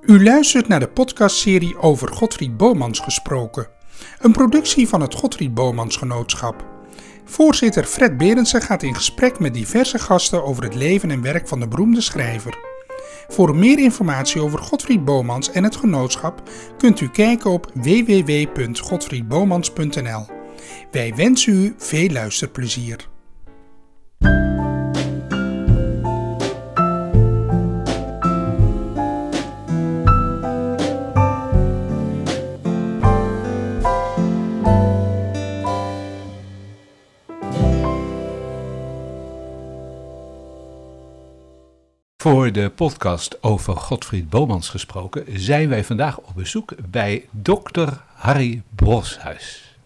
U luistert naar de podcastserie over Godfried Bomans gesproken. Een productie van het Godfried Bomans Genootschap. Voorzitter Fred Berendsen gaat in gesprek met diverse gasten over het leven en werk van de beroemde schrijver. Voor meer informatie over Godfried Bomans en het genootschap kunt u kijken op www.godfriedbomans.nl. Wij wensen u veel luisterplezier. Voor de podcast over Godfried Bomans gesproken zijn wij vandaag op bezoek bij dokter Harry Broshuis.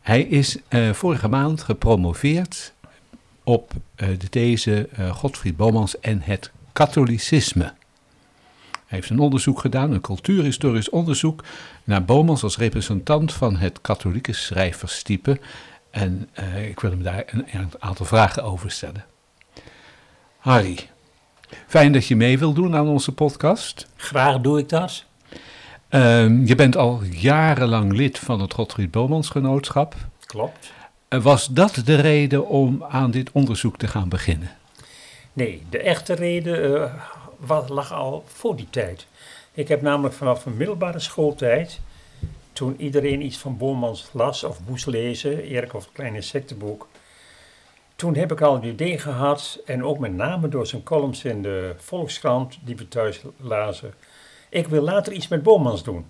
Hij is uh, vorige maand gepromoveerd op uh, de these uh, Godfried Bomans en het katholicisme. Hij heeft een onderzoek gedaan, een cultuurhistorisch onderzoek, naar Bomans als representant van het katholieke schrijverstype. En ik wil hem daar een aantal vragen over stellen. Harry, Fijn dat je mee wilt doen aan onze podcast. Graag doe ik dat. Uh, je bent al jarenlang lid van het Godfried Bomans Genootschap. Klopt. Uh, was dat de reden om aan dit onderzoek te gaan beginnen? Nee, de echte reden uh, wat, lag al voor die tijd. Ik heb namelijk vanaf een middelbare schooltijd, toen iedereen iets van Bomans las of moest lezen, Erik of het kleine insectenboek, toen heb ik al een idee gehad, en ook met name door zijn columns in de Volkskrant, die we thuis lazen. Ik wil later iets met Bomans doen.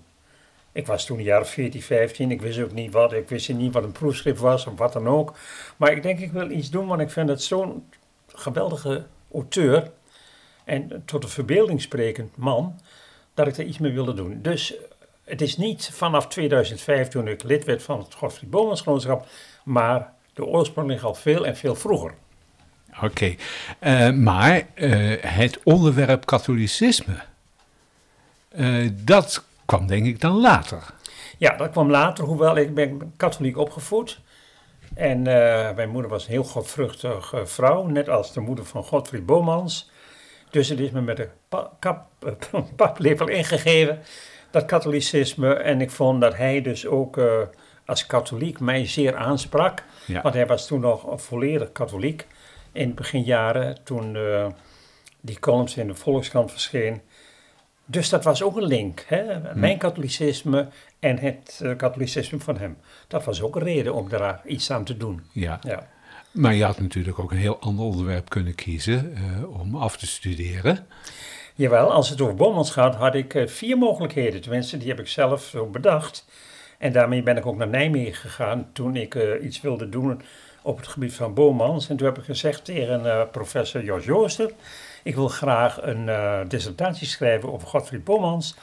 Ik was toen een jaar of 14, 15, ik wist ook niet wat, ik wist niet wat een proefschrift was of wat dan ook. Maar ik denk, ik wil iets doen, want ik vind het zo'n geweldige auteur en tot de verbeelding sprekend man, dat ik er iets mee wilde doen. Dus het is niet vanaf 2005 toen ik lid werd van het Godfried Bomans Genootschap, maar de oorsprong ligt al veel en veel vroeger. Oké, okay. uh, maar uh, het onderwerp katholicisme, uh, dat kwam denk ik dan later. Ja, dat kwam later, hoewel ik ben katholiek opgevoed. En mijn moeder was een heel godvruchtige vrouw, net als de moeder van Godfried Bomans. Dus het is me met de pa kap, paplepel ingegeven, dat katholicisme. En ik vond dat hij dus ook als katholiek mij zeer aansprak. Ja. Want hij was toen nog volledig katholiek in het beginjaren, toen uh, die columns in de Volkskrant verscheen. Dus dat was ook een link. Hè? Hm. Mijn katholicisme en het uh, katholicisme van hem. Dat was ook een reden om daar iets aan te doen. Ja. ja. Maar je had natuurlijk ook een heel ander onderwerp kunnen kiezen uh, om af te studeren. Jawel, als het over Bomans gaat, had ik vier mogelijkheden. Tenminste, die heb ik zelf zo bedacht. En daarmee ben ik ook naar Nijmegen gegaan toen ik uh, iets wilde doen op het gebied van Bomans. En toen heb ik gezegd tegen uh, professor Jos Jooster, ik wil graag een uh, dissertatie schrijven over Godfried Bomans.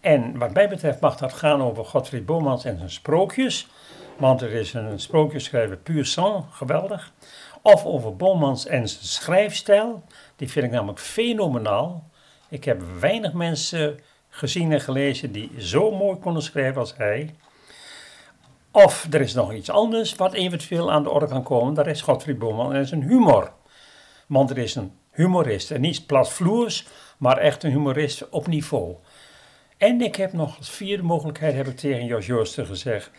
En wat mij betreft mag dat gaan over Godfried Bomans en zijn sprookjes. Want er is een sprookjeschrijver puur sang, geweldig. Of over Bomans en zijn schrijfstijl. Die vind ik namelijk fenomenaal. Ik heb weinig mensen gezien en gelezen die zo mooi konden schrijven als hij. Of er is nog iets anders wat eventueel aan de orde kan komen. Dat is Godfried Boeman en zijn humor. Want er is een humorist. En niet platvloers, maar echt een humorist op niveau. En ik heb nog als vierde mogelijkheid, heb ik tegen Jos Joosten gezegd,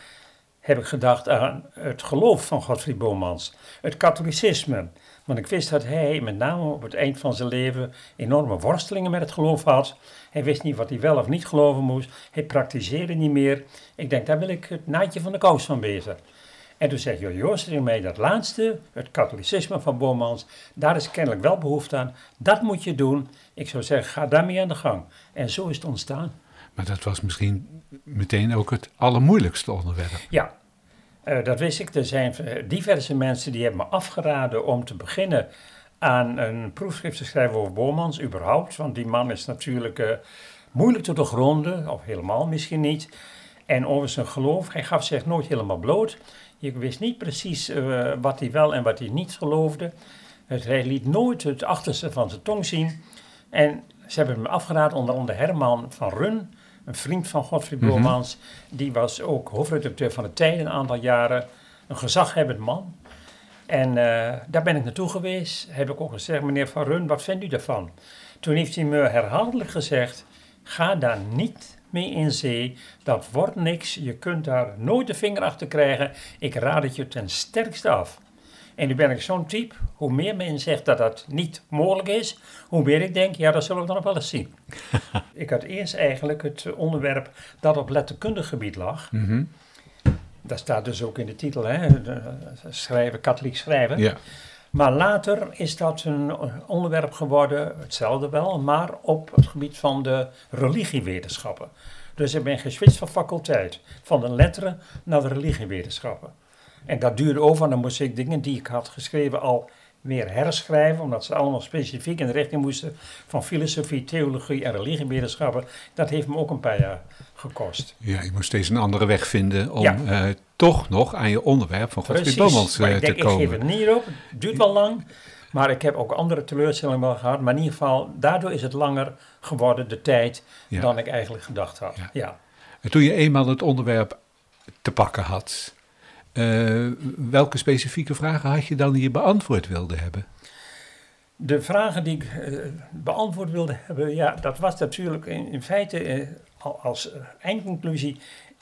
heb ik gedacht aan het geloof van Godfried Bomans. Het katholicisme. Want ik wist dat hij met name op het eind van zijn leven enorme worstelingen met het geloof had. Hij wist niet wat hij wel of niet geloven moest. Hij praktiseerde niet meer. Ik denk, daar wil ik het naadje van de kous van wezen. En toen zei Joost tegen mij, dat laatste, het katholicisme van Bomans, daar is kennelijk wel behoefte aan. Dat moet je doen. Ik zou zeggen, ga daarmee aan de gang. En zo is het ontstaan. Maar dat was misschien meteen ook het allermoeilijkste onderwerp. Ja, uh, dat wist ik. Er zijn diverse mensen die hebben me afgeraden om te beginnen aan een proefschrift te schrijven over Bomans, überhaupt. Want die man is natuurlijk uh, moeilijk te doorgronden, of helemaal misschien niet. En over zijn geloof, hij gaf zich nooit helemaal bloot. Je wist niet precies wat hij wel en wat hij niet geloofde. Hij liet nooit het achterste van zijn tong zien. En ze hebben hem afgeraden, onder andere Herman van Run, een vriend van Godfried mm Bomans. Die was ook hoofdredacteur van de Tijd een aantal jaren. Een gezaghebbend man. En uh, daar ben ik naartoe geweest. Heb ik ook gezegd, meneer Van Run, wat vindt u daarvan? Toen heeft hij me herhaaldelijk gezegd, ga daar niet mee in zee. Dat wordt niks. Je kunt daar nooit de vinger achter krijgen. Ik raad het je ten sterkste af. En nu ben ik zo'n type, hoe meer men zegt dat dat niet mogelijk is, hoe meer ik denk, ja, dat zullen we dan nog wel eens zien. ik had eerst eigenlijk het onderwerp dat op letterkundig gebied lag. Mhm. Dat staat dus ook in de titel, hè? de- schrijven, katholiek schrijven. Ja. Maar later is dat een onderwerp geworden, hetzelfde wel, maar op het gebied van de religiewetenschappen. Dus ik ben geswitcht van faculteit, van de letteren naar de religiewetenschappen. En dat duurde over, en dan moest ik dingen die ik had geschreven al weer herschrijven, omdat ze allemaal specifiek in de richting moesten van filosofie, theologie en religiewetenschappen. Dat heeft me ook een paar jaar gekost. ja, je moest steeds een andere weg vinden om Ja. eh, toch nog aan je onderwerp van Godfried Maar eh, ik te denk, ik geef komen. het niet op. Het duurt wel lang. Maar ik heb ook andere teleurstellingen wel gehad. Maar in ieder geval, daardoor is het langer geworden, de tijd, Ja. dan ik eigenlijk gedacht had. Ja. Ja. En toen je eenmaal het onderwerp te pakken had, eh, welke specifieke vragen had je dan die je beantwoord wilde hebben? De vragen die ik eh, beantwoord wilde hebben, ja, dat was natuurlijk in, in feite eh, al- als eindconclusie.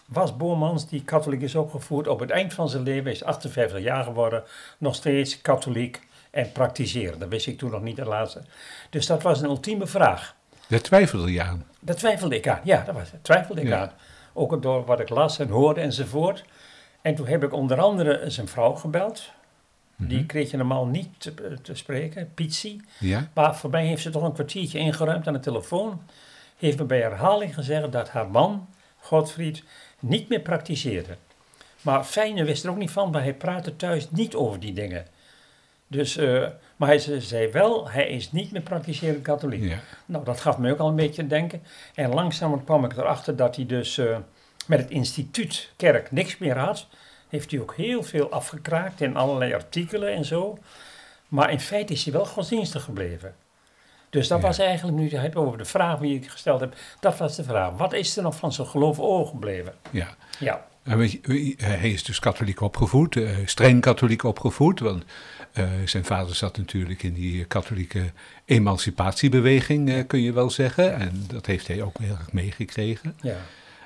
Was Boormans, die katholiek is opgevoed, op het eind van zijn leven, is 58 jaar geworden, nog steeds katholiek en praktiseren. Dat wist ik toen nog niet, de laatste. Dus dat was een ultieme vraag. Daar twijfelde je aan. Dat twijfelde ik aan. Ja, dat was. Twijfelde ik Ja. aan. Ook door wat ik las en hoorde enzovoort. En toen heb ik onder andere zijn vrouw gebeld. Die kreeg je normaal niet te, te spreken, Pietsie. Ja? Maar voor mij heeft ze toch een kwartiertje ingeruimd aan de telefoon. Heeft me bij herhaling gezegd dat haar man, Godfried, niet meer praktiseerde. Maar Fijne wist er ook niet van, maar hij praatte thuis niet over die dingen. Dus, eh, maar hij ze- zei wel, hij is niet meer praktiserend katholiek. Ja. Nou, dat gaf me ook al een beetje denken. En langzaam kwam ik erachter dat hij dus eh, met het instituut Kerk niks meer had. Heeft hij ook heel veel afgekraakt in allerlei artikelen en zo. Maar in feite is hij wel godsdienstig gebleven. Dus dat Ja. was eigenlijk, nu hebt over de vraag die ik gesteld heb, dat was de vraag. Wat is er nog van zijn geloof overgebleven? ja. Ja, hij is dus katholiek opgevoed, eh, streng katholiek opgevoed, want eh, zijn vader zat natuurlijk in die katholieke emancipatiebeweging, eh, kun je wel zeggen. En dat heeft hij ook heel erg meegekregen. ja,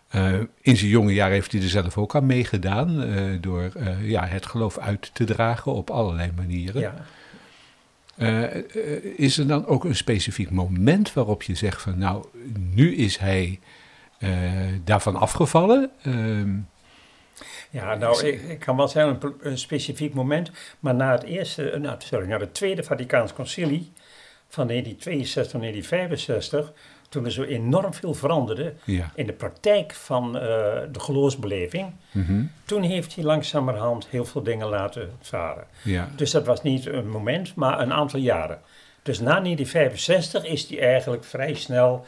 Eh, in zijn jonge jaar heeft hij er zelf ook aan meegedaan, eh, door eh, ja, het geloof uit te dragen op allerlei manieren. ja. Is er dan ook een specifiek moment waarop je zegt van nou, nu is hij daarvan afgevallen? Ehm, Ja, nou, ik, ik kan wel zeggen een, specifiek moment, maar na het eerste, nou, sorry, na het tweede Vaticaans Concilie van 1962 tot 1965, toen er zo enorm veel veranderde ja. in de praktijk van eh, de geloofsbeleving, Mhm. toen heeft hij langzamerhand heel veel dingen laten varen. ja. Dus dat was niet een moment, maar een aantal jaren. Dus na 1965 is hij eigenlijk vrij snel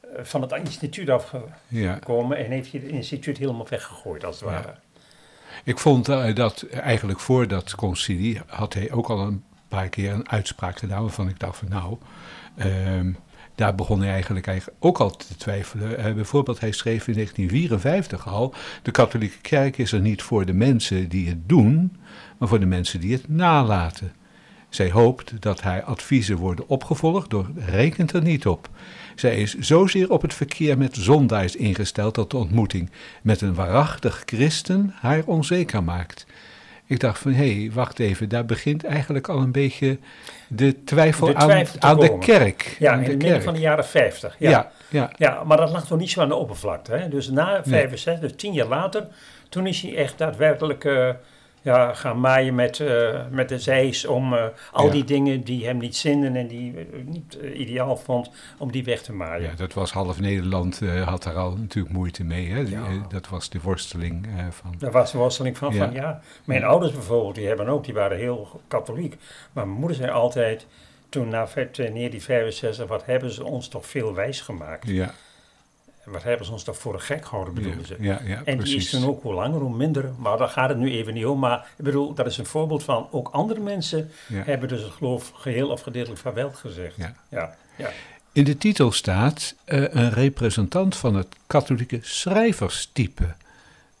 eh, van het instituut ja. afgekomen en heeft hij het instituut helemaal weggegooid, als het ware. Ik vond eh, dat eigenlijk voor dat concilie had hij ook al een paar keer een uitspraak gedaan waarvan ik dacht van nou, ehm, daar begon hij eigenlijk, ook al te twijfelen. Eh, bijvoorbeeld hij schreef in 1954 al, de katholieke kerk is er niet voor de mensen die het doen, maar voor de mensen die het nalaten. Zij hoopt dat haar adviezen worden opgevolgd, door rekent er niet op. Zij is zozeer op het verkeer met zondaars ingesteld dat de ontmoeting met een waarachtig christen haar onzeker maakt. Ik dacht van, hé, hey, wacht even, daar begint eigenlijk al een beetje de twijfel, De twijfel aan, aan de kerk. Ja, aan in de het midden van de jaren 50. Ja. ja, ja, Ja, maar dat lag toch niet zo aan de oppervlakte. Hè? Dus na 65, dus tien jaar later, toen is hij echt daadwerkelijk eh, ja, gaan maaien met, eh, met de zeis om eh, al Ja. die dingen die hem niet zinden en die eh, niet eh, ideaal vond, om die weg te maaien. ja, dat was half Nederland, had daar al natuurlijk moeite mee. Hè? Ja. dat was de worsteling van... Daar was de worsteling van, Ja. van ja. Mijn ouders bijvoorbeeld, die hebben ook, die waren heel katholiek. Maar mijn moeder zei altijd, toen na vet- eh, 1965, wat hebben ze ons toch veel wijs gemaakt. Ja, wat hebben ze ons toch voor een gek gehouden, bedoelden ze. ja, ja, En die precies. is toen ook hoe langer, hoe minder. Maar daar gaat het nu even niet om. Maar ik bedoel, dat is een voorbeeld van ook andere mensen Ja. hebben dus het geloof geheel of gedeeltelijk vaarwel gezegd. Ja. ja. In de titel staat eh, een representant van het katholieke schrijverstype.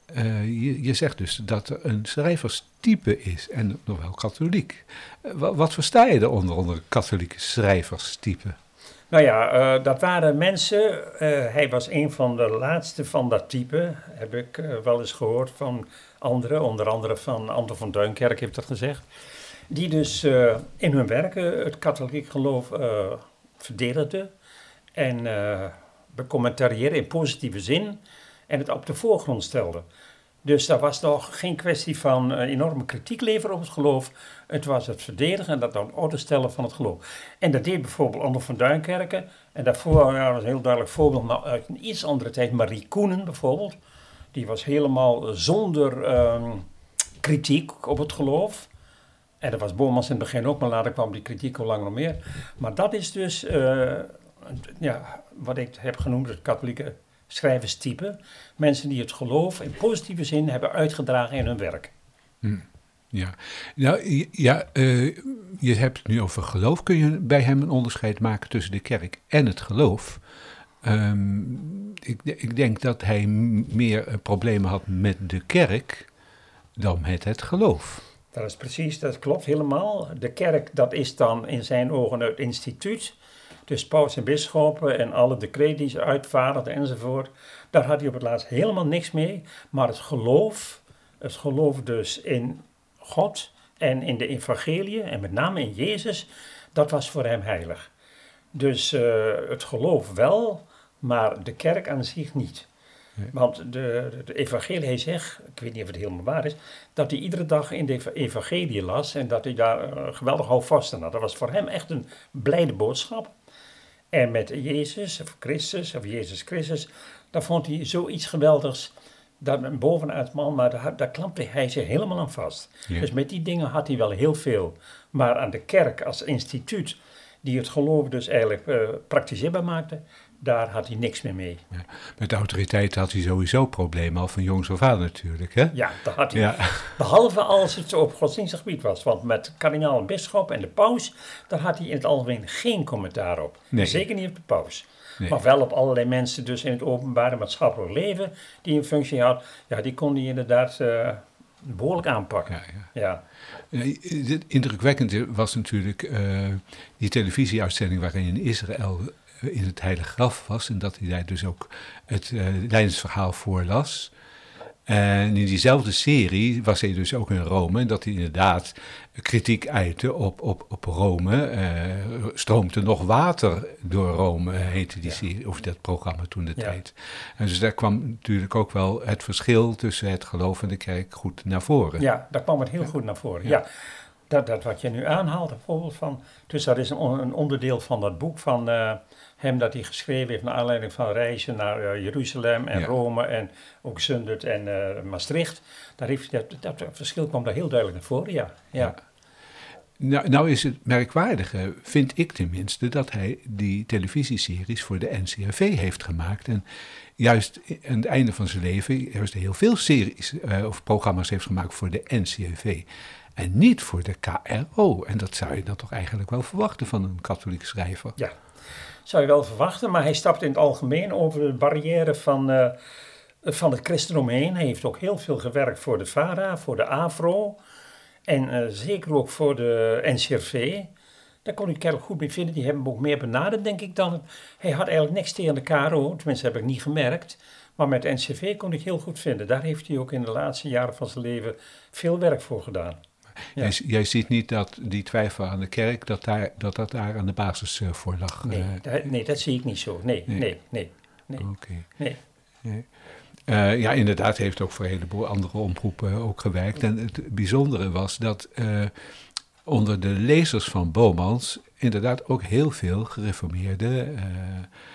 Eh, je, je zegt dus dat er een schrijverstype is en nog wel katholiek. Eh, wa- wat versta je eronder onder katholieke schrijverstype? Nou ja, eh, dat waren mensen. eh, hij was een van de laatste van dat type, heb ik eh, wel eens gehoord van anderen. Onder andere van Anton van Duinkerk heeft dat gezegd. Die dus in hun werken het katholiek geloof verdedigden en eh becommentarieerden in positieve zin en het op de voorgrond stelden. Dus daar was nog geen kwestie van eh, enorme kritiek leveren op het geloof. Het was het verdedigen en dat aan orde stellen van het geloof. En dat deed bijvoorbeeld Anton van Duinkerken. En daarvoor ja, dat was een heel duidelijk voorbeeld, maar uit een iets andere tijd, Marie Koenen bijvoorbeeld. Die was helemaal zonder ehm, kritiek op het geloof. En dat was Bomans in het begin ook, maar later kwam die kritiek al langer meer. Maar dat is dus eh, ja, wat ik heb genoemd het katholieke schrijverstype. Mensen die het geloof in positieve zin hebben uitgedragen in hun werk. Ja, nou, ja eh, je hebt het nu over geloof. Kun je bij hem een onderscheid maken tussen de kerk en het geloof? Ehm, ik, ik denk dat hij meer eh, problemen had met de kerk dan met het geloof. Dat is precies, dat klopt helemaal. De kerk, dat is dan in zijn ogen het instituut. Dus paus en bisschoppen en alle decreten die ze uitvaardigden enzovoort. Daar had hij op het laatst helemaal niks mee. Maar het geloof, het geloof dus in God en in de evangelie en met name in Jezus, dat was voor hem heilig. Dus eh, het geloof wel, maar de kerk aan zich niet. Nee. Want de, de, de evangelie, hij zegt, ik weet niet of het helemaal waar is, dat hij iedere dag in de evangelie las en dat hij daar eh, geweldig houvast aan had. Dat was voor hem echt een blijde boodschap. En met Jezus, of Christus, of Jezus Christus, daar vond hij zoiets geweldigs. Dat een bovenuit man, maar daar, daar klampte hij zich helemaal aan vast. Ja. Dus met die dingen had hij wel heel veel. Maar aan de kerk als instituut, die het geloof dus eigenlijk eh praktiseerbaar maakte, daar had hij niks meer mee. Ja. Met de autoriteit had hij sowieso problemen al van jongs af aan natuurlijk. Hè? Ja, dat had hij. Ja. Behalve als het op godsdienstig gebied was. Want met kardinaal en bisschop en de paus, daar had hij in het algemeen geen commentaar op. Nee. Zeker niet op de paus. Nee. Maar wel op allerlei mensen dus in het openbare maatschappelijk leven die een functie had. Ja, die kon hij inderdaad eh, behoorlijk aanpakken. Ja, ja. Ja. Eh, Indrukwekkend was natuurlijk eh, die televisieuitzending waarin in Israël in het Heilige Graf was en dat hij daar dus ook het eh lijdensverhaal voorlas. En in diezelfde serie was hij dus ook in Rome en dat hij inderdaad kritiek uitte op, op, op Rome. Eh stroomde nog water door Rome, heette die Ja. serie, of dat programma toen de Ja. tijd. En dus daar kwam natuurlijk ook wel het verschil tussen het geloof en de kerk goed naar voren. Ja, daar kwam het heel goed naar voren. Ja. Dat, dat wat je nu aanhaalt, een voorbeeld van. Dus dat is een, on- een onderdeel van dat boek van eh, hem dat hij geschreven heeft naar aanleiding van reizen naar eh, Jeruzalem en Ja. Rome en ook Zundert en eh, Maastricht. Daar heeft, dat, dat verschil kwam daar heel duidelijk naar voren, ja. ja. Ja. Nou, nou is het merkwaardige, vind ik tenminste, dat hij die televisieseries voor de NCRV heeft gemaakt. En juist aan het einde van zijn leven juist heel veel series of programma's heeft gemaakt voor de NCRV. En niet voor de KRO. En dat zou je dan toch eigenlijk wel verwachten van een katholieke schrijver. Ja, zou je wel verwachten, maar hij stapt in het algemeen over de barrière van, eh, van het christendom heen. Hij heeft ook heel veel gewerkt voor de VARA, voor de AVRO en eh, zeker ook voor de NCRV. Daar kon ik kennelijk goed mee vinden. Die hebben hem ook meer benaderd, denk ik, dan... Hij had eigenlijk niks tegen de KRO, tenminste heb ik niet gemerkt. Maar met de NCRV kon ik heel goed vinden. Daar heeft hij ook in de laatste jaren van zijn leven veel werk voor gedaan. Ja. Jij, jij ziet niet dat die twijfel aan de kerk, dat daar, dat, dat daar aan de basis eh, voor lag. Nee, eh. dat, nee, dat zie ik niet zo. Nee, Nee. nee, nee, nee, Oké. nee. Nee. Eh, ja, inderdaad heeft ook voor een heleboel andere omroepen ook gewerkt. En het bijzondere was dat onder de lezers van Bomans inderdaad ook heel veel gereformeerde,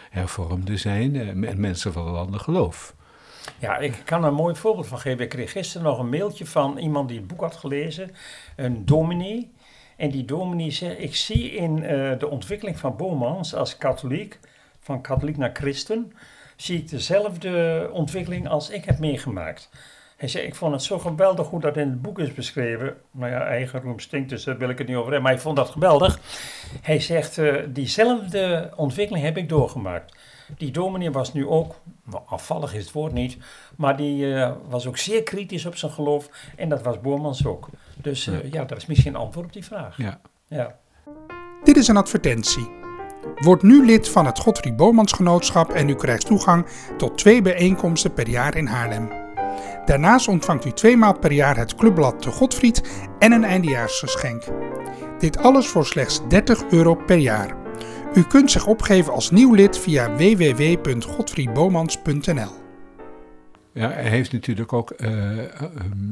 hervormden zijn en mensen van een ander geloof. Ja, ik kan een mooi voorbeeld van geven. Ik kreeg gisteren nog een mailtje van iemand die het boek had gelezen, een dominee. En die dominee zegt, ik zie in eh, de ontwikkeling van Bomans als katholiek, van katholiek naar christen, zie ik dezelfde ontwikkeling als ik heb meegemaakt. Hij zei, ik vond het zo geweldig hoe dat in het boek is beschreven. Nou ja, eigen roem stinkt, dus daar wil ik het niet over hebben. Maar hij vond dat geweldig. Hij zegt, eh, diezelfde ontwikkeling heb ik doorgemaakt. Die dominee was nu ook, nou, afvallig is het woord niet, maar die eh, was ook zeer kritisch op zijn geloof. En dat was Boormans ook. Dus eh, ja, dat is misschien een antwoord op die vraag. Ja. Ja. Dit is een advertentie. Word nu lid van het Godfried Bomansgenootschap en u krijgt toegang tot twee bijeenkomsten per jaar in Haarlem. Daarnaast ontvangt u tweemaal per jaar het clubblad De Godfried en een eindejaarsgeschenk. Dit alles voor slechts 30 euro per jaar. U kunt zich opgeven als nieuw lid via www.godfriedbomans.nl. Ja, hij heeft natuurlijk ook uh,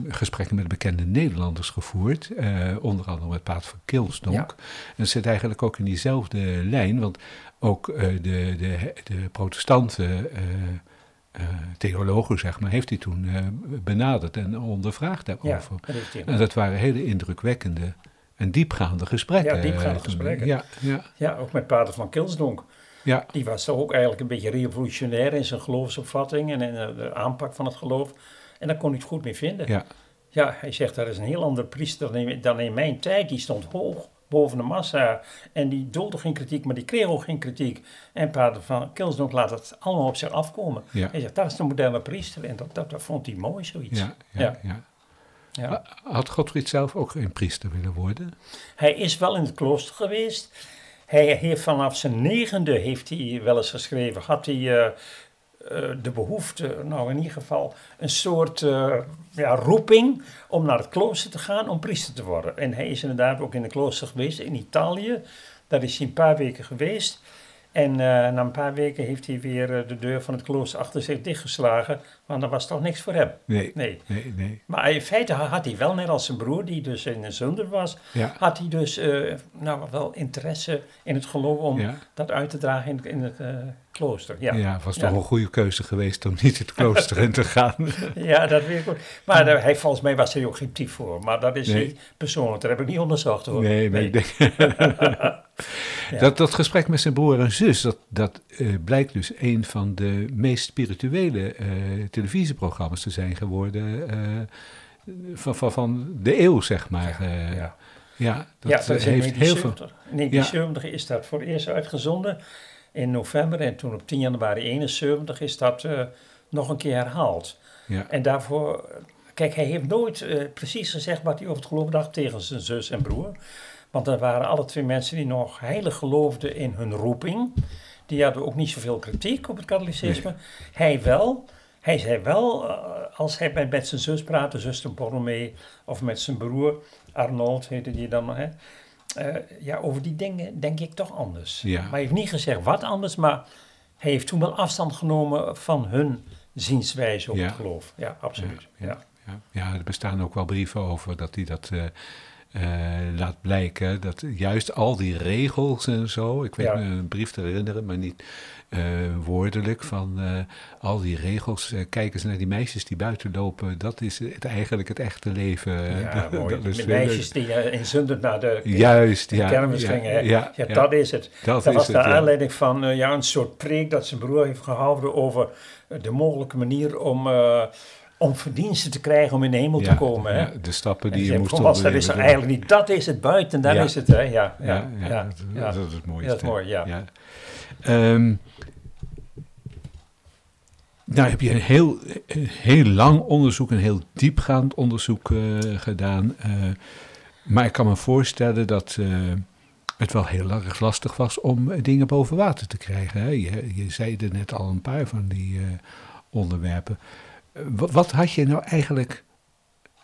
gesprekken met bekende Nederlanders gevoerd. Uh, onder andere met Paat van Kilsdonk. Ja. En zit eigenlijk ook in diezelfde lijn. Want ook de, de, de protestanten theologen, zeg maar, heeft hij toen benaderd en ondervraagd daarover. Ja, en dat waren hele indrukwekkende en diepgaande gesprekken. Ja, diepgaande gesprekken. Ja, ja. ja, ook met Pater van Kilsdonk. Ja. Die was ook eigenlijk een beetje revolutionair in zijn geloofsopvatting en in de aanpak van het geloof. En daar kon hij het goed mee vinden. Ja. Ja, hij zegt, dat is een heel ander priester dan in mijn tijd. Die stond hoog boven de massa en die doelde geen kritiek, maar die kreeg ook geen kritiek. En Pater van Kilsdonk laat het allemaal op zich afkomen. Ja. Hij zegt, dat is de moderne priester en dat, dat, dat vond hij mooi, zoiets. Ja, ja, ja. ja. Had Godfried zelf ook geen priester willen worden? Hij is wel in het klooster geweest. Hij heeft vanaf zijn negende, heeft hij wel eens geschreven, had hij uh, de behoefte, nou in ieder geval een soort uh, ja, roeping om naar het klooster te gaan om priester te worden. En hij is inderdaad ook in het klooster geweest in Italië. Daar is hij een paar weken geweest. En uh, na een paar weken heeft hij weer de deur van het klooster achter zich dichtgeslagen, want er was toch niks voor hem. Nee, nee. nee, nee. Maar in feite had hij wel, net als zijn broer, die dus in een zunder was, ja. had hij dus uh, nou, wel interesse in het geloof om ja. dat uit te dragen in, in het klooster. Ja, ja was toch een goede keuze geweest om niet het klooster in te gaan. ja, dat weet ik goed. Maar daar, hij, volgens mij was er ook geen type voor, maar dat is nee. niet persoonlijk, dat heb ik niet onderzocht hoor. Nee, nee. nee. ik denk... Ja. Dat, dat gesprek met zijn broer en zus, dat, dat uh, blijkt dus een van de meest spirituele uh, televisieprogramma's te zijn geworden uh, van, van, van de eeuw, zeg maar. Ja, ja. ja dat, ja, dat heeft heel veel. In 1970 is dat voor het eerst uitgezonden in november en toen op 10 januari 71 is dat nog een keer herhaald. Ja. En daarvoor, kijk, hij heeft nooit precies gezegd wat hij over het geloof dacht tegen zijn zus en broer. Want er waren alle twee mensen die nog heilig geloofden in hun roeping. Die hadden ook niet zoveel kritiek op het katholicisme. Hij wel. Hij zei wel, uh, als hij met, zijn zus praatte, zuster Borromee, of met zijn broer Arnold, heette die dan, hè, uh, ja, over die dingen denk ik toch anders. Ja. Maar hij heeft niet gezegd wat anders, maar hij heeft toen wel afstand genomen van hun zienswijze op ja. het geloof. Ja, absoluut. Ja, ja. er bestaan ook wel brieven over dat hij dat... Uh, laat blijken dat juist al die regels en zo, ik weet ja. me een brief te herinneren, maar niet uh, woordelijk, van uh, al die regels, kijk eens naar die meisjes die buiten lopen, dat is het, eigenlijk het echte leven. Ja, mooi. Dat is meisjes die in Zundert naar de, juist, ja, kermis ja, gingen. Ja, ja, dat is het. Dat, dat was de het, aanleiding van ja, een soort preek dat zijn broer heeft gehouden over de mogelijke manier om om verdiensten te krijgen om in de hemel ja, te komen. Hè? Ja, de stappen die je moest was, dat is er eigenlijk niet. Dat is het buiten, daar is het. Hè? Ja, ja, ja, dat, dat, is het mooiste. Dat is mooi, ja. Um, nou heb je een heel, heel lang onderzoek, een heel diepgaand onderzoek uh, gedaan. Uh, maar ik kan me voorstellen dat uh, het wel heel erg lastig was om dingen boven water te krijgen. Hè? Je, je zei er net al een paar van die onderwerpen. Wat, had je nou eigenlijk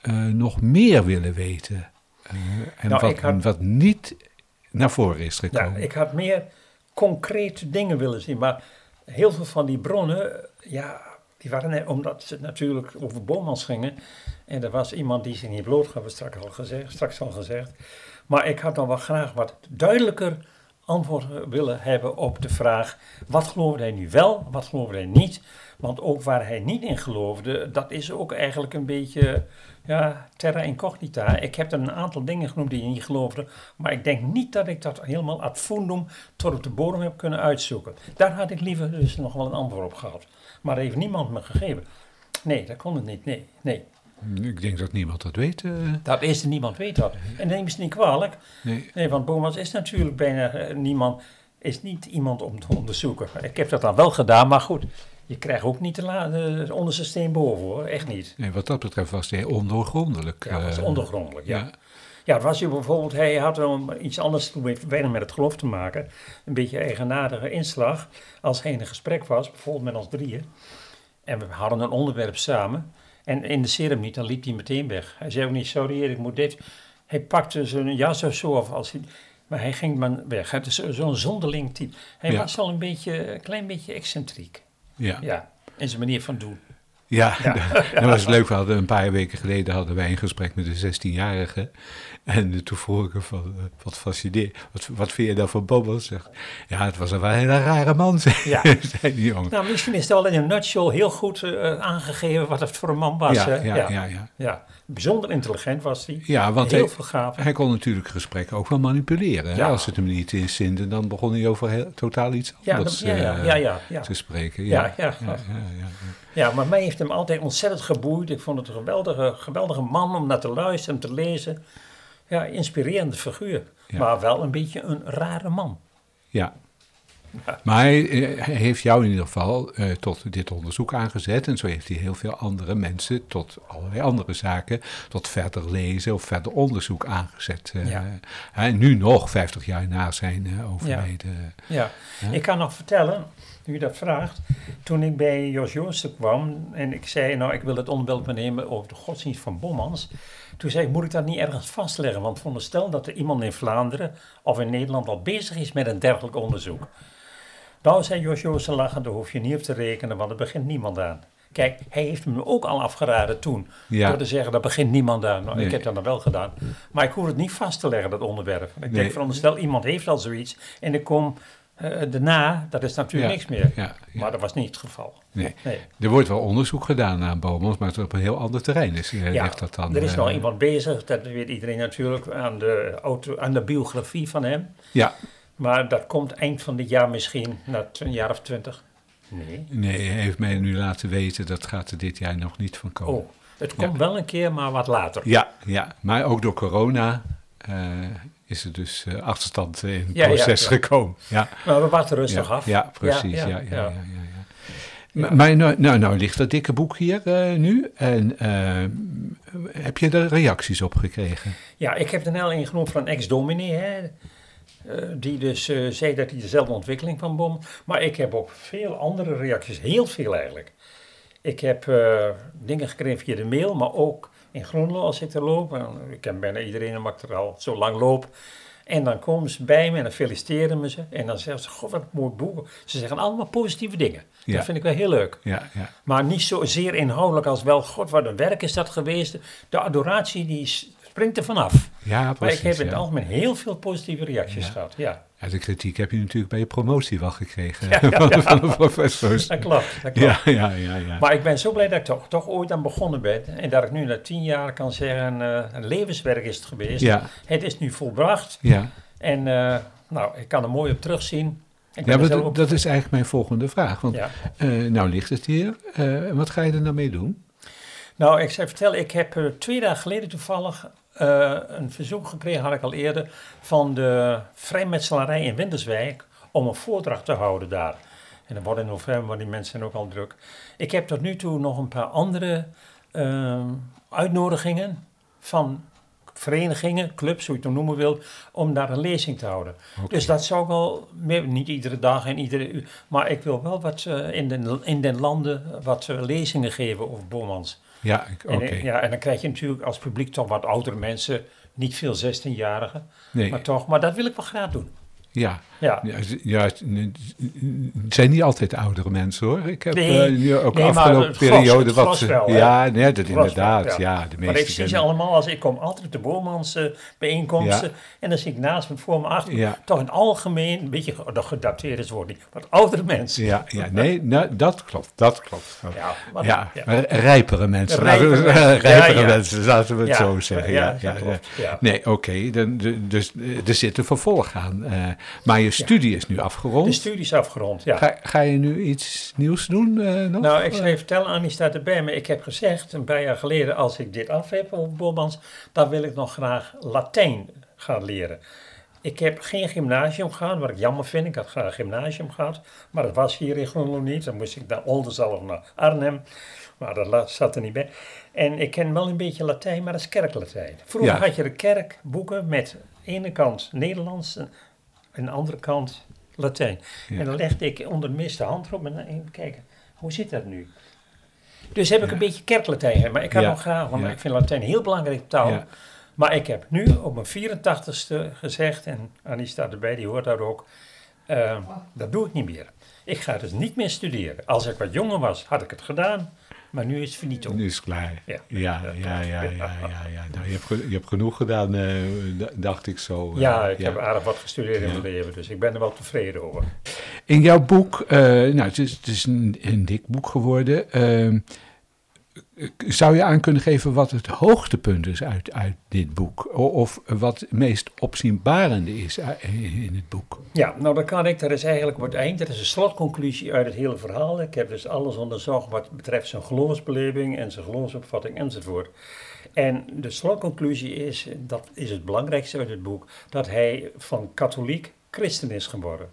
uh, nog meer willen weten? Uh, en nou, wat, had, wat, niet naar voren is gekomen? Ja, ik had meer concrete dingen willen zien. Maar heel veel van die bronnen, ja, die waren omdat ze natuurlijk over Bomans gingen. En er was iemand die zich niet blootgaf, straks al gezegd. Straks al gezegd. Maar ik had dan wel graag wat duidelijker antwoord willen hebben op de vraag: wat geloofde hij nu wel, wat geloofde hij niet? Want ook waar hij niet in geloofde, dat is ook eigenlijk een beetje ja, terra incognita. Ik heb er een aantal dingen genoemd die hij niet geloofde, maar ik denk niet dat ik dat helemaal ad fundum tot op de bodem heb kunnen uitzoeken. Daar had ik liever dus nog wel een antwoord op gehad. Maar heeft niemand me gegeven. Nee, dat kon het niet. Nee, nee. Ik denk dat niemand dat weet. Uh... Dat is niemand weet dat. En neem ze niet kwalijk. Nee. nee want Bomas is natuurlijk bijna uh, niemand, is niet iemand om te onderzoeken. Ik heb dat dan wel gedaan, maar goed. Je krijgt ook niet te laten uh, onder zijn steen boven hoor, echt niet. Nee, wat dat betreft was hij ondoorgrondelijk. Ja, was ondergrondelijk, ja. ja. Ja, het was hij bijvoorbeeld, hij had wel iets anders, toen heeft weinig met het geloof te maken. Een beetje eigenaardige inslag. Als hij in een gesprek was, bijvoorbeeld met ons drieën. En we hadden een onderwerp samen. En in de serum niet, dan liep hij meteen weg. Hij zei ook niet, sorry, ik moet dit. Hij pakte zijn jas of zo, of als hij, maar hij ging maar weg. Het is zo'n zonderling type. Hij Ja. was al een beetje, een klein beetje excentriek. Ja, Ja, in zijn manier van doen. ja. dat was leuk. We hadden een paar weken geleden hadden wij een gesprek met een 16-jarige. En eh, toen vroeg ik hem van, eh, wat fascineert, wat, wat vind je dan van Bobo? Zegt, ja, het was een wel een hele rare man, zei, Ja. zei die jongen. Nou, misschien is het wel in een nutshell heel goed eh, aangegeven wat het voor een man was. ja, hè? ja, ja, ja. Ja, bijzonder intelligent was hij. Ja, want heel hij, hij kon natuurlijk gesprekken ook wel manipuleren. Ja. Als het hem niet inzinde, dan begon hij over heel, totaal iets anders dat- ja, ja, eh, ja, ja, ja. te spreken. Ja, Ja, ja. maar mij heeft hem altijd ontzettend geboeid. Ik vond het een geweldige, geweldige man om naar te luisteren, te lezen. Ja, inspirerende figuur. Maar wel een beetje een rare man. Ja. Maar hij, eh, hij heeft jou in ieder geval eh, tot dit onderzoek aangezet. En zo heeft hij heel veel andere mensen tot allerlei andere zaken, tot verder lezen of verder onderzoek aangezet. eh. Ja. En nu nog, 50 jaar na zijn eh, overleden. Ja. ik kan nog vertellen, nu je dat vraagt. Toen ik bij Jos Joosten kwam en ik zei, nou ik wil het onderwerp nemen over de godsdienst van Bommans. Toen zei ik, moet ik dat niet ergens vastleggen? Want veronderstel dat er iemand in Vlaanderen of in Nederland al bezig is met een dergelijk onderzoek. Nou, zei Jos Joosten lachen, daar hoef je niet op te rekenen, want er begint niemand aan. Kijk, hij heeft me ook al afgeraden toen. Ja. Door te zeggen, daar begint niemand aan. Nou, Nee. ik heb dat dan wel gedaan. Maar ik hoef het niet vast te leggen, dat onderwerp. Ik Nee. denk, veronderstel, iemand heeft al zoiets. En ik kom eh, daarna, dat is natuurlijk Ja. niks meer. Ja. Maar dat was niet het geval. Nee. Nee. Er wordt wel onderzoek gedaan naar Bomans, maar het op een heel ander terrein is. eh, Ja, dat dan, er is eh, nog iemand bezig, dat weet iedereen natuurlijk, aan de, auto, aan de biografie van hem. Ja, Maar dat komt eind van dit jaar misschien, na een jaar of twintig. Nee. nee, hij heeft mij nu laten weten dat gaat er dit jaar nog niet van komen. Oh, het komt wel een keer, maar wat later. Ja, ja, maar ook door corona eh, is er dus eh, achterstand in het Ja, proces ja. gekomen. Ja, Maar we wachten rustig ja, af. ja, precies. Ja, ja, ja, ja, ja, Ja. Maar, maar nou, nou, nou ligt dat dikke boek hier eh, nu. En eh, heb je er reacties op gekregen? Ja, ik heb er nou een genoemd van ex-dominee, eh, die dus eh, zei dat hij dezelfde ontwikkeling van bom. Maar ik heb ook veel andere reacties, heel veel eigenlijk. Ik heb eh, dingen gekregen via de mail, maar ook in Groenlo als ik er loop. Ik ken bijna iedereen omdat ik er al zo lang loop. En dan komen ze bij me en dan feliciteren me ze. En dan zeggen ze, god wat een mooi boek. Ze zeggen allemaal positieve dingen. Ja. Dat vind ik wel heel leuk. Ja, ja. Maar niet zozeer inhoudelijk als wel, god wat een werk is dat geweest. De adoratie die springt er vanaf. Ja, Maar precies. ik heb in het ja. algemeen heel veel positieve reacties Ja. gehad. Ja, Ja, de kritiek heb je natuurlijk bij je promotie wel gekregen Ja, van, ja. van de professors. dat klopt. Dat klopt. Ja, ja, ja, ja. Maar ik ben zo blij dat ik toch, toch ooit aan begonnen ben. En dat ik nu na tien jaar kan zeggen, eh, een levenswerk is het geweest. Ja, Het is nu volbracht. ja. En eh, nou, ik kan er mooi op terugzien. Ja maar dat, dat is eigenlijk mijn volgende vraag. Want ja. eh, nou ligt het hier. Eh, wat ga je er nou mee doen? Nou, ik zou vertellen, ik heb twee dagen geleden toevallig eh, een verzoek gekregen, had ik al eerder, van de vrijmetselarij in Winterswijk om een voordracht te houden daar. En dat wordt in november, want die mensen zijn ook al druk. Ik heb tot nu toe nog een paar andere eh, uitnodigingen van verenigingen, clubs, hoe je het dan noemen wil, om daar een lezing te houden. Dus dat zou wel, meer, niet iedere dag en iedere uur, maar ik wil wel wat eh, in, den, in den landen wat eh, lezingen geven over Bomans. Ja, oké. ja, en dan krijg je natuurlijk als publiek toch wat oudere mensen, niet veel 16-jarigen, Nee, maar toch, maar dat wil ik wel graag doen. Ja. Ja. Ja, het zijn niet altijd oudere mensen hoor. Ik heb Nee, eh, nu ook nee, afgelopen periode wat. wel, hè? ja, nee, dat wel, inderdaad. ja. Ja, de Maar ik meeste. zie ze allemaal als ik kom altijd op de Boomans eh, bijeenkomsten en dan zie ik naast me voor me achter Ja. toch in het algemeen, een beetje gedateerd is niet, wat oudere mensen. Ja, ja, nee, nou, dat klopt, dat klopt. Ja, maar- ja, maar rijpere mensen. Rijpere mensen, rijpere laten we het zo zeggen. Ja. Nee, oké, dan- de- dus eh, er zit een vervolg aan. Eh, maar je studie is nu afgerond. De studie is afgerond, ja. Ga, ga je nu iets nieuws doen eh, nog? Nou, ik zou je vertellen, Annie staat erbij, maar ik heb gezegd een paar jaar geleden, als ik dit af heb over Bobbans, dan wil ik nog graag Latijn gaan leren. Ik heb geen gymnasium gehad, wat ik jammer vind. Ik had graag gymnasium gehad, maar dat was hier in Groenlo niet. Dan moest ik naar Oldenzaal of naar Arnhem, maar dat zat er niet bij. En ik ken wel een beetje Latijn, maar dat is kerklatijn. Vroeger Ja. had je de kerkboeken met aan de ene kant Nederlands en aan de andere kant Latijn. Ja. En dan legde ik onder de mis de hand erop en even kijken, hoe zit dat nu? Dus heb ik een beetje kerklatijn, maar ik had Ja. nog graag, want ik vind Latijn een heel belangrijke taal. Maar ik heb nu op mijn 84ste gezegd, en Annie staat erbij, die hoort dat ook, eh, dat doe ik niet meer. Ik ga dus niet meer studeren. Als ik wat jonger was, had ik het gedaan, maar nu is het finito. Nu is het klaar. Ja. Ja, ja, ja, ja, ja. Nou, je, hebt, je hebt genoeg gedaan, eh, dacht ik zo. eh, Ja, ik heb aardig wat gestudeerd in mijn leven, dus ik ben er wel tevreden over. In jouw boek, eh, nou, het is, het is een, een dik boek geworden. Eh, zou je aan kunnen geven wat het hoogtepunt is uit, uit dit boek? Of wat het meest opzienbarende is u- in het boek? Ja, nou dat kan ik. Dat is eigenlijk het eind. Dat is een slotconclusie uit het hele verhaal. Ik heb dus alles onderzocht wat betreft zijn geloofsbeleving en zijn geloofsopvatting enzovoort. En de slotconclusie is, dat is het belangrijkste uit het boek, dat hij van katholiek christen is geworden.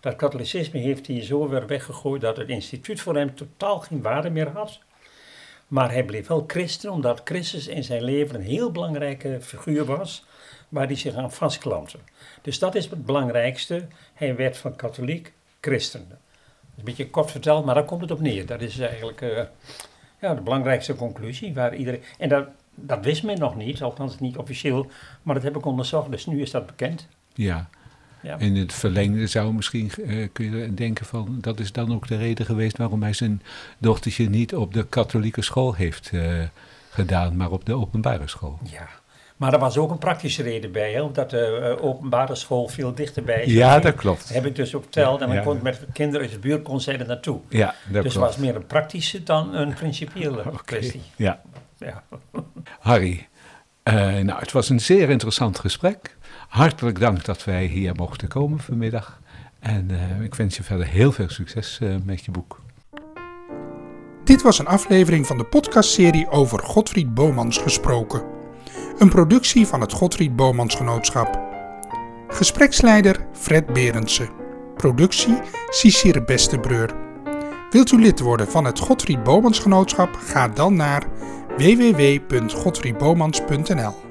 Dat katholicisme heeft hij zo weer weggegooid dat het instituut voor hem totaal geen waarde meer had. Maar hij bleef wel christen, omdat Christus in zijn leven een heel belangrijke figuur was, waar hij zich aan vastklampte. Dus dat is het belangrijkste. Hij werd van katholiek christen. Dat is een beetje kort verteld, maar daar komt het op neer. Dat is eigenlijk eh, ja, de belangrijkste conclusie. Waar iedereen, en dat, dat wist men nog niet, althans niet officieel, maar dat heb ik onderzocht, dus nu is dat bekend. Ja. Ja. In het verlengde zou misschien eh, kun je denken van dat is dan ook de reden geweest waarom hij zijn dochtertje niet op de katholieke school heeft eh, gedaan, maar op de openbare school. Ja. Maar er was ook een praktische reden bij, hè, omdat de eh, openbare school veel dichterbij is. Ja, dat klopt. heb ik dus ook verteld en dan Ja. kon met kinderen uit de buurt kon zij er naartoe. Ja, dat dus het klopt. was meer een praktische dan een principiële kwestie. Ja. Ja. Harry, nou, het was een zeer interessant gesprek. Hartelijk dank dat wij hier mochten komen vanmiddag. En eh, ik wens je verder heel veel succes eh, met je boek. Dit was een aflevering van de podcastserie over Godfried Bomans gesproken. Een productie van het Godfried Bomans Genootschap. Gespreksleider Fred Berendsen. Productie Cicere Bestebreur. Wilt u lid worden van het Godfried Bomans Genootschap? Ga dan naar www.godfriedbomans.nl